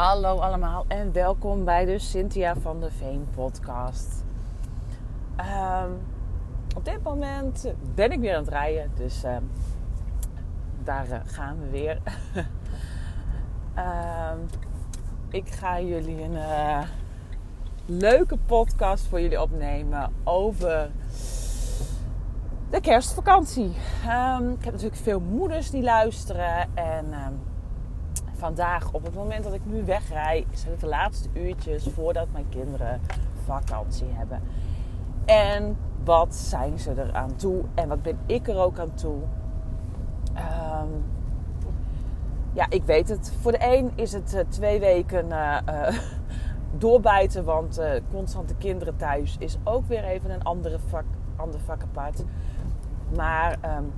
Hallo allemaal en welkom bij de Cynthia van de Veen podcast. Ehm, op dit moment ben ik weer aan het rijden, dus ehm, daar eh, gaan we weer. Ehm, ik ga jullie een eh, leuke podcast voor jullie opnemen over de kerstvakantie. ik heb natuurlijk veel moeders die luisteren en vandaag, op het moment dat ik nu wegrij, zijn het de laatste uurtjes voordat mijn kinderen vakantie hebben. En wat zijn ze er aan toe? En wat ben ik er ook aan toe? Ehm, ja, ik weet het. Voor de een is het uh, twee weken uh, uh, doorbijten, want constante kinderen thuis is ook weer even een andere vak, ander vak apart. Maar um,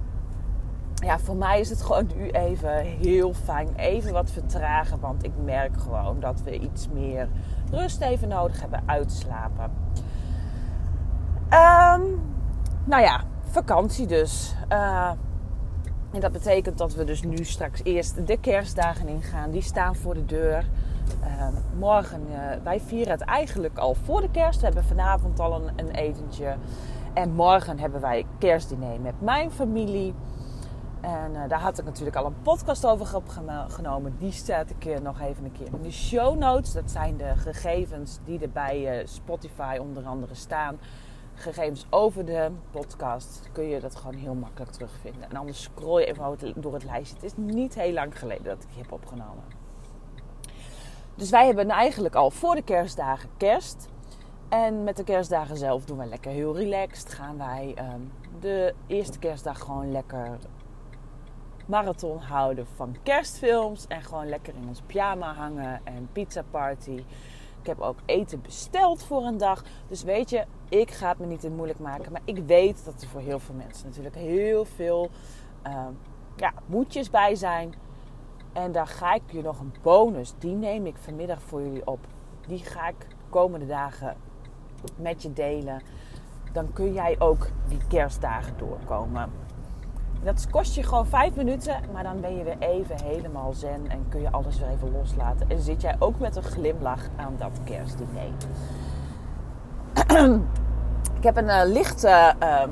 ja, voor mij is het gewoon nu even heel fijn. Even wat vertragen, want ik merk gewoon dat we iets meer rust even nodig hebben uitslapen. Um, nou ja, vakantie dus. Uh, en dat betekent dat we dus nu straks eerst de kerstdagen ingaan. Die staan voor de deur. Uh, morgen, uh, wij vieren het eigenlijk al voor de kerst. We hebben vanavond al een, een etentje. En morgen hebben wij kerstdiner met mijn familie. En uh, daar had ik natuurlijk al een podcast over opgenomen. Die staat ik nog even een keer in de show notes. Dat zijn de gegevens die er bij uh, Spotify onder andere staan. Gegevens over de podcast kun je dat gewoon heel makkelijk terugvinden. En anders scroll je even door het lijstje. Het is niet heel lang geleden dat ik die heb opgenomen. Dus wij hebben eigenlijk al voor de kerstdagen kerst. En met de kerstdagen zelf doen wij lekker heel relaxed. Gaan wij um, de eerste kerstdag gewoon lekker marathon houden van kerstfilms. En gewoon lekker in ons pyjama hangen en pizza party. Ik heb ook eten besteld voor een dag. Dus weet je, ik ga het me niet in moeilijk maken. Maar ik weet dat er voor heel veel mensen natuurlijk heel veel uh, ja, moedjes bij zijn. En daar ga ik je nog een bonus. Die neem ik vanmiddag voor jullie op. Die ga ik de komende dagen met je delen. Dan kun jij ook die kerstdagen doorkomen. Dat kost je gewoon vijf minuten, maar dan ben je weer even helemaal zen en kun je alles weer even loslaten. En zit jij ook met een glimlach aan dat kerstdiner. ik heb een uh, licht uh, uh,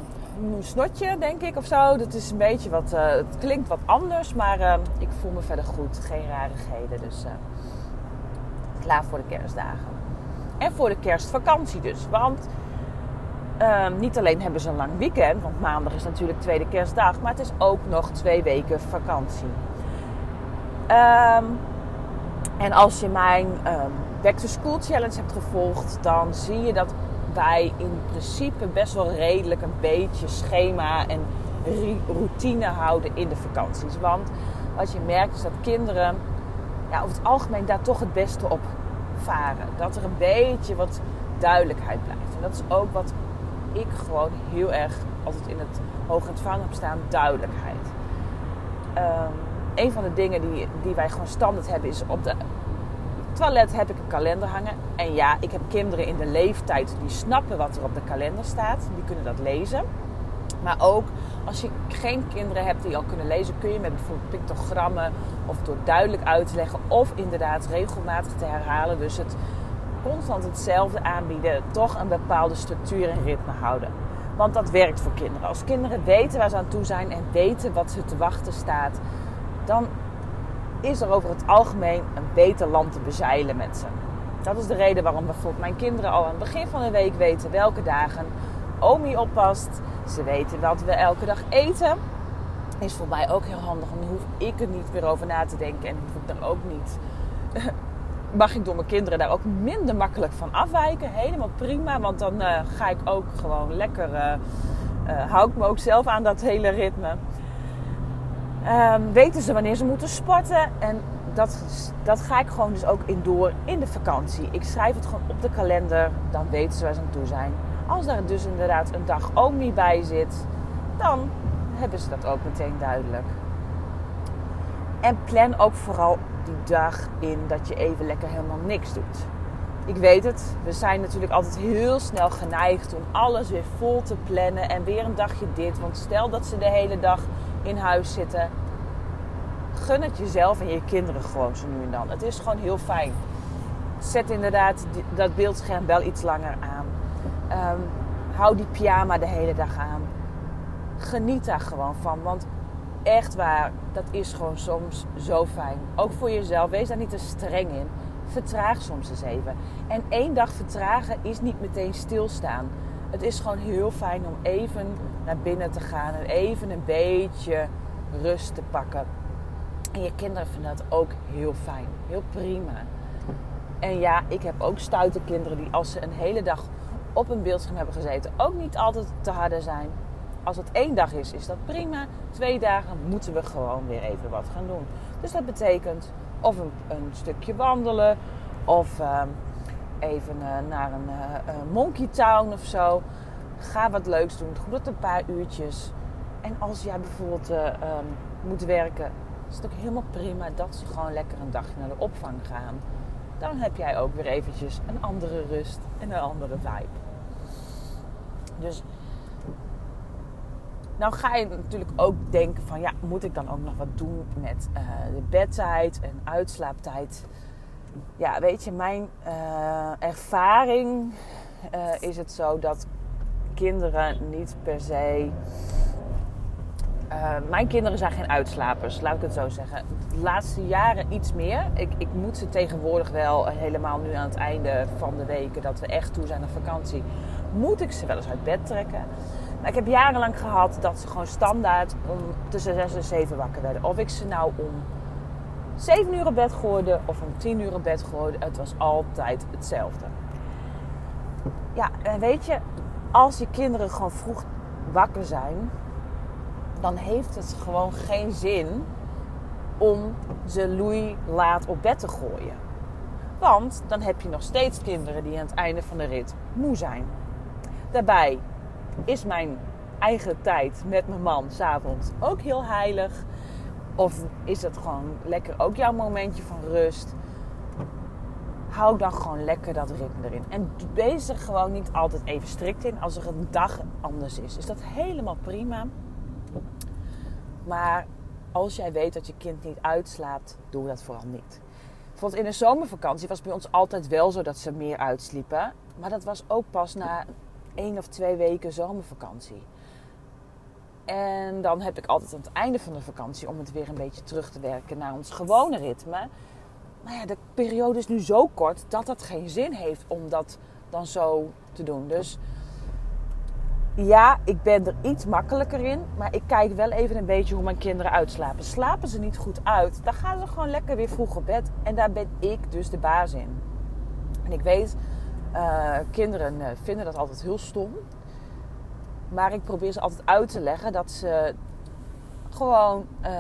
snotje, denk ik, of zo. Dat is een beetje wat, het klinkt wat anders, maar ik voel me verder goed. Geen rarigheden, dus klaar voor de kerstdagen. En voor de kerstvakantie dus, want Ehm, niet alleen hebben ze een lang weekend, want maandag is natuurlijk tweede kerstdag, maar het is ook nog twee weken vakantie. Um, en als je mijn um, Back to School Challenge hebt gevolgd, dan zie je dat wij in principe best wel redelijk een beetje schema en routine houden in de vakanties. Want wat je merkt is dat kinderen ja, over het algemeen daar toch het beste op varen. Dat er een beetje wat duidelijkheid blijft. En dat is ook wat ik gewoon heel erg altijd in het hoog ontvangen heb staan, duidelijkheid. Um, een van de dingen die, die wij gewoon standaard hebben is op de toilet heb ik een kalender hangen. En ja, ik heb kinderen in de leeftijd die snappen wat er op de kalender staat. Die kunnen dat lezen. Maar ook als je geen kinderen hebt die al kunnen lezen, kun je met bijvoorbeeld pictogrammen of door duidelijk uit te leggen of inderdaad regelmatig te herhalen. Dus het constant hetzelfde aanbieden, toch een bepaalde structuur en ritme houden. Want dat werkt voor kinderen. Als kinderen weten waar ze aan toe zijn en weten wat ze te wachten staat, dan is er over het algemeen een beter land te bezeilen met ze. Dat is de reden waarom bijvoorbeeld mijn kinderen al aan het begin van de week weten welke dagen Omi oppast. Ze weten wat we elke dag eten. Is voor mij ook heel handig, dan hoef ik er niet meer over na te denken en hoef ik er ook niet mag ik door mijn kinderen daar ook minder makkelijk van afwijken. Helemaal prima, want dan uh, ga ik ook gewoon lekker, uh, hou ik me ook zelf aan dat hele ritme. Um, weten ze wanneer ze moeten sporten en dat, dat ga ik gewoon dus ook in door in de vakantie. Ik schrijf het gewoon op de kalender, dan weten ze waar ze aan toe zijn. Als daar dus inderdaad een dag ook niet bij zit, dan hebben ze dat ook meteen duidelijk. En plan ook vooral dag in dat je even lekker helemaal niks doet. Ik weet het, we zijn natuurlijk altijd heel snel geneigd om alles weer vol te plannen en weer een dagje dit. Want stel dat ze de hele dag in huis zitten, gun het jezelf en je kinderen gewoon zo nu en dan. Het is gewoon heel fijn. Zet inderdaad dat beeldscherm wel iets langer aan. Um, hou die pyjama de hele dag aan. Geniet daar gewoon van. Want echt waar, dat is gewoon soms zo fijn. Ook voor jezelf. Wees daar niet te streng in. Vertraag soms eens even. En één dag vertragen is niet meteen stilstaan. Het is gewoon heel fijn om even naar binnen te gaan en even een beetje rust te pakken. En je kinderen vinden dat ook heel fijn, heel prima. En ja, ik heb ook stoute kinderen die als ze een hele dag op een beeldscherm hebben gezeten, ook niet altijd te harde zijn. Als het één dag is, is dat prima. Twee dagen moeten we gewoon weer even wat gaan doen. Dus dat betekent of een, een stukje wandelen, of uh, even uh, naar een uh, Monkey Town of zo. Ga wat leuks doen. Doe het een paar uurtjes. En als jij bijvoorbeeld um, moet werken, is het ook helemaal prima dat ze gewoon lekker een dagje naar de opvang gaan. Dan heb jij ook weer eventjes een andere rust en een andere vibe. Dus nou ga je natuurlijk ook denken van ja, moet ik dan ook nog wat doen met uh, de bedtijd en uitslaaptijd? Ja, weet je, mijn uh, ervaring uh, is het zo dat kinderen niet per se. mijn kinderen zijn geen uitslapers, laat ik het zo zeggen. De laatste jaren iets meer. Ik, ik moet ze tegenwoordig wel helemaal nu aan het einde van de weken dat we echt toe zijn naar vakantie moet ik ze wel eens uit bed trekken. Maar ik heb jarenlang gehad dat ze gewoon standaard om tussen 6 en 7 wakker werden. Of ik ze nou om 7 uur op bed gooide of om 10 uur op bed gooide. Het was altijd hetzelfde. Ja, en weet je, als je kinderen gewoon vroeg wakker zijn, dan heeft het gewoon geen zin om ze loei laat op bed te gooien. Want dan heb je nog steeds kinderen die aan het einde van de rit moe zijn. Daarbij is mijn eigen tijd met mijn man s'avonds ook heel heilig. Of is het gewoon lekker ook jouw momentje van rust? Hou dan gewoon lekker dat ritme erin. En wees er gewoon niet altijd even strikt in. Als er een dag anders is, is dat helemaal prima. Maar als jij weet dat je kind niet uitslaapt, doe dat vooral niet. Bijvoorbeeld in de zomervakantie was bij ons altijd wel zo dat ze meer uitsliepen. Maar dat was ook pas na één of twee weken zomervakantie. En dan heb ik altijd aan het einde van de vakantie om het weer een beetje terug te werken naar ons gewone ritme. Maar ja, de periode is nu zo kort dat het geen zin heeft om dat dan zo te doen. Dus ja, ik ben er iets makkelijker in. Maar ik kijk wel even een beetje hoe mijn kinderen uitslapen. Slapen ze niet goed uit, dan gaan ze gewoon lekker weer vroeg op bed. En daar ben ik dus de baas in. En ik weet uh, kinderen uh, vinden dat altijd heel stom. Maar ik probeer ze altijd uit te leggen dat ze gewoon uh,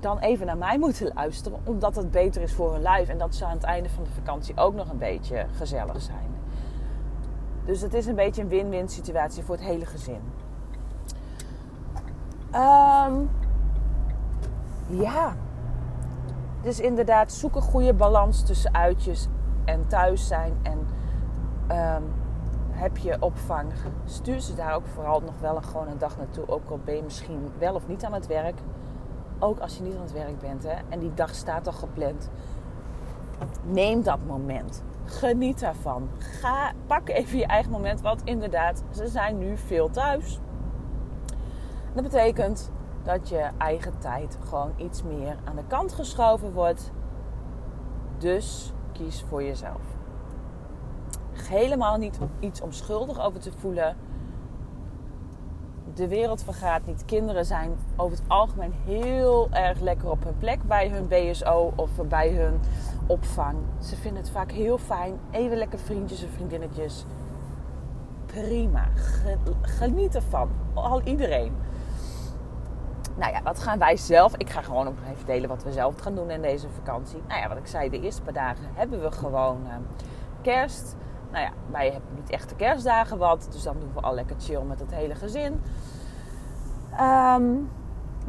dan even naar mij moeten luisteren. Omdat het beter is voor hun lijf. En dat ze aan het einde van de vakantie ook nog een beetje gezellig zijn. Dus het is een beetje een win-win situatie voor het hele gezin. Um, ja. Dus inderdaad, zoek een goede balans tussen uitjes en thuis zijn. En um, heb je opvang, stuur ze daar ook vooral nog wel een, gewoon een dag naartoe. Ook al ben je misschien wel of niet aan het werk. Ook als je niet aan het werk bent hè, en die dag staat al gepland. Neem dat moment. Geniet daarvan. Ga, pak even je eigen moment. Want inderdaad, ze zijn nu veel thuis. Dat betekent dat je eigen tijd gewoon iets meer aan de kant geschoven wordt. Dus kies voor jezelf helemaal niet iets om schuldig over te voelen. De wereld vergaat niet. Kinderen zijn over het algemeen heel erg lekker op hun plek bij hun BSO of bij hun opvang. Ze vinden het vaak heel fijn. Even lekker vriendjes en vriendinnetjes. Prima. Geniet ervan. Al iedereen. Nou ja, wat gaan wij zelf? Ik ga gewoon ook even delen wat we zelf gaan doen in deze vakantie. Nou ja, wat ik zei, de eerste paar dagen hebben we gewoon uh, kerst nou ja, wij hebben niet echte kerstdagen wat. Dus dan doen we al lekker chill met het hele gezin. Ehm,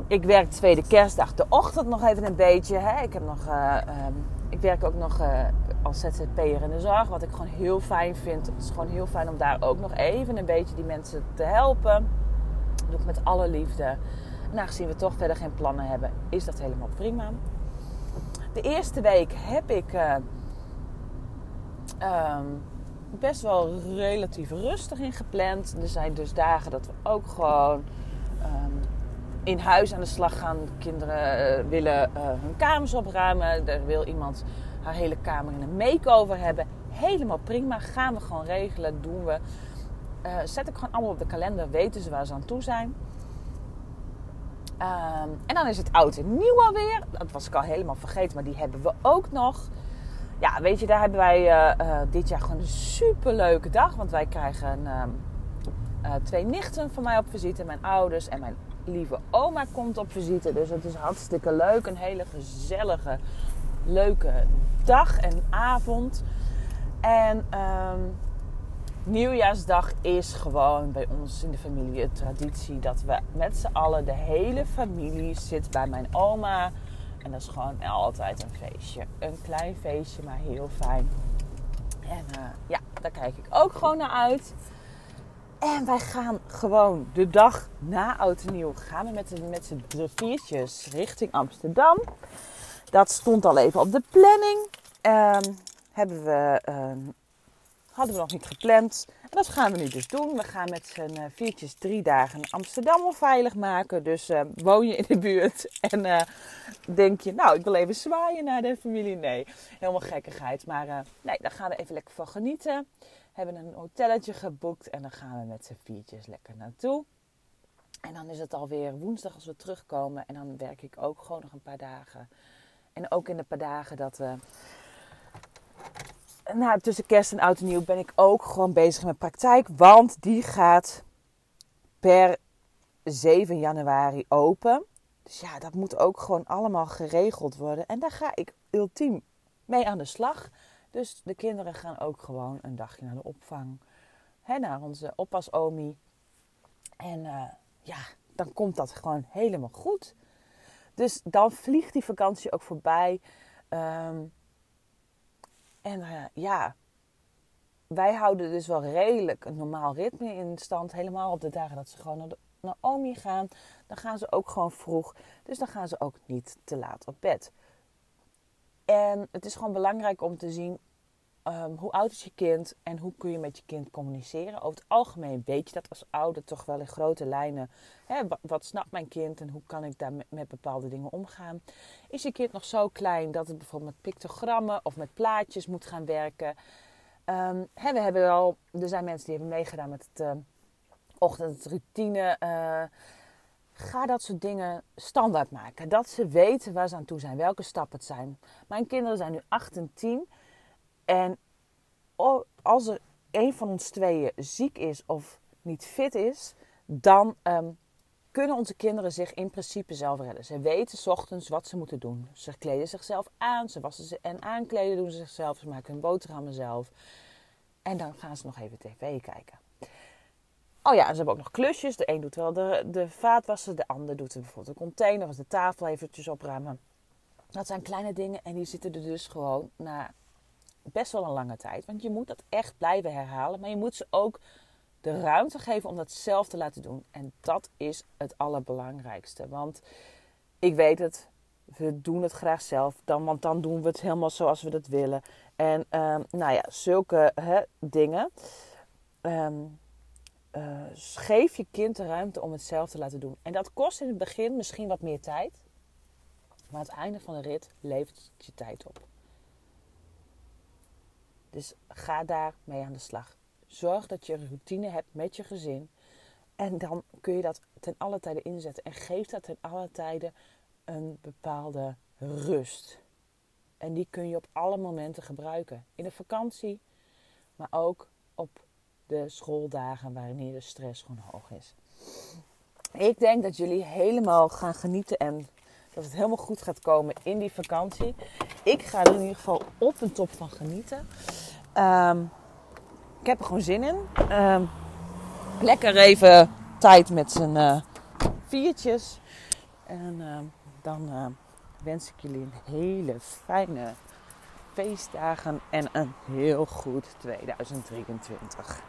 ik werk tweede kerstdag de ochtend nog even een beetje. Hè. Ik, heb nog, uh, ik werk ook nog uh, als ZZP'er in de zorg. Wat ik gewoon heel fijn vind. Het is gewoon heel fijn om daar ook nog even een beetje die mensen te helpen. Doe ik met alle liefde. Nou, gezien we toch verder geen plannen hebben, is dat helemaal prima. De eerste week heb ik uh, um, best wel relatief rustig in gepland. Er zijn dus dagen dat we ook gewoon um, in huis aan de slag gaan. kinderen uh, willen uh, hun kamers opruimen. Er wil iemand haar hele kamer in een make-over hebben. Helemaal prima. Gaan we gewoon regelen. Doen we. Uh, zet ik gewoon allemaal op de kalender. Weten ze waar ze aan toe zijn. Um, en dan is het oud en nieuw alweer. Dat was ik al helemaal vergeten, maar die hebben we ook nog. Ja, weet je, daar hebben wij uh, uh, dit jaar gewoon een super leuke dag. Want wij krijgen uh, twee nichten van mij op visite. Mijn ouders en mijn lieve oma komt op visite. Dus het is hartstikke leuk. Een hele gezellige, leuke dag en avond. En um, nieuwjaarsdag is gewoon bij ons in de familie een traditie dat we met z'n allen, de hele familie, zit bij mijn oma. En dat is gewoon altijd een feestje. Een klein feestje, maar heel fijn. En uh, ja, daar kijk ik ook gewoon naar uit. En wij gaan gewoon de dag na Oud en Nieuw gaan we met, de, met z'n viertjes richting Amsterdam. Dat stond al even op de planning. Um, hebben we uh, Hadden we nog niet gepland. Dat gaan we nu dus doen. We gaan met z'n uh, viertjes drie dagen Amsterdam veilig maken. Dus uh, woon je in de buurt en uh, denk je, nou, ik wil even zwaaien naar de familie. Nee, helemaal gekkigheid. Maar nee, daar gaan we even lekker van genieten. Hebben een hotelletje geboekt en dan gaan we met z'n viertjes lekker naartoe. En dan is het alweer woensdag als we terugkomen. En dan werk ik ook gewoon nog een paar dagen. En ook in de paar dagen dat we nou, tussen kerst en oud en nieuw ben ik ook gewoon bezig met praktijk. Want die gaat per 7 januari open. Dus ja, dat moet ook gewoon allemaal geregeld worden. En daar ga ik ultiem mee aan de slag. Dus de kinderen gaan ook gewoon een dagje naar de opvang. Hè, naar onze oppasomi. En uh, ja, dan komt dat gewoon helemaal goed. Dus dan vliegt die vakantie ook voorbij. Um, en uh, ja, wij houden dus wel redelijk een normaal ritme in stand. Helemaal op de dagen dat ze gewoon naar, naar Omi gaan. Dan gaan ze ook gewoon vroeg. Dus dan gaan ze ook niet te laat op bed. En het is gewoon belangrijk om te zien um, hoe oud is je kind en hoe kun je met je kind communiceren. Over het algemeen weet je dat als ouder toch wel in grote lijnen. Hè, wat, snapt mijn kind en hoe kan ik daar met, bepaalde dingen omgaan? Is je kind nog zo klein dat het bijvoorbeeld met pictogrammen of met plaatjes moet gaan werken? Um, hè, we hebben al, er zijn mensen die hebben meegedaan met het uh, ochtendroutine. Uh, ga dat soort dingen standaard maken. Dat ze weten waar ze aan toe zijn, welke stappen het zijn. Mijn kinderen zijn nu 8 en 10. En als er een van ons tweeën ziek is of niet fit is, dan um, kunnen onze kinderen zich in principe zelf redden. Ze weten s ochtends wat ze moeten doen. Ze kleden zichzelf aan, ze wassen ze en aankleden doen ze zichzelf, ze maken hun boterhammen zelf. En dan gaan ze nog even tv kijken. Oh ja, en ze hebben ook nog klusjes. De een doet wel de, de vaatwassen, de ander doet bijvoorbeeld de container of de tafel eventjes opruimen. Dat zijn kleine dingen en die zitten er dus gewoon na best wel een lange tijd. Want je moet dat echt blijven herhalen. Maar je moet ze ook de ruimte geven om dat zelf te laten doen. En dat is het allerbelangrijkste. Want ik weet het, we doen het graag zelf. Dan, want dan doen we het helemaal zoals we dat willen. En um, nou ja, zulke dingen. Um, uh, geef je kind de ruimte om het zelf te laten doen. En dat kost in het begin misschien wat meer tijd. Maar aan het einde van de rit levert het je tijd op. Dus ga daar mee aan de slag. Zorg dat je een routine hebt met je gezin. En dan kun je dat ten alle tijden inzetten. En geef dat ten alle tijden een bepaalde rust. En die kun je op alle momenten gebruiken. In de vakantie, maar ook op de schooldagen wanneer de stress gewoon hoog is. Ik denk dat jullie helemaal gaan genieten en dat het helemaal goed gaat komen in die vakantie. Ik ga er in ieder geval op en top van genieten. Um, ik heb er gewoon zin in. Um, lekker even tijd met z'n uh, viertjes. En uh, dan uh, wens ik jullie een hele fijne feestdagen en een heel goed 2023.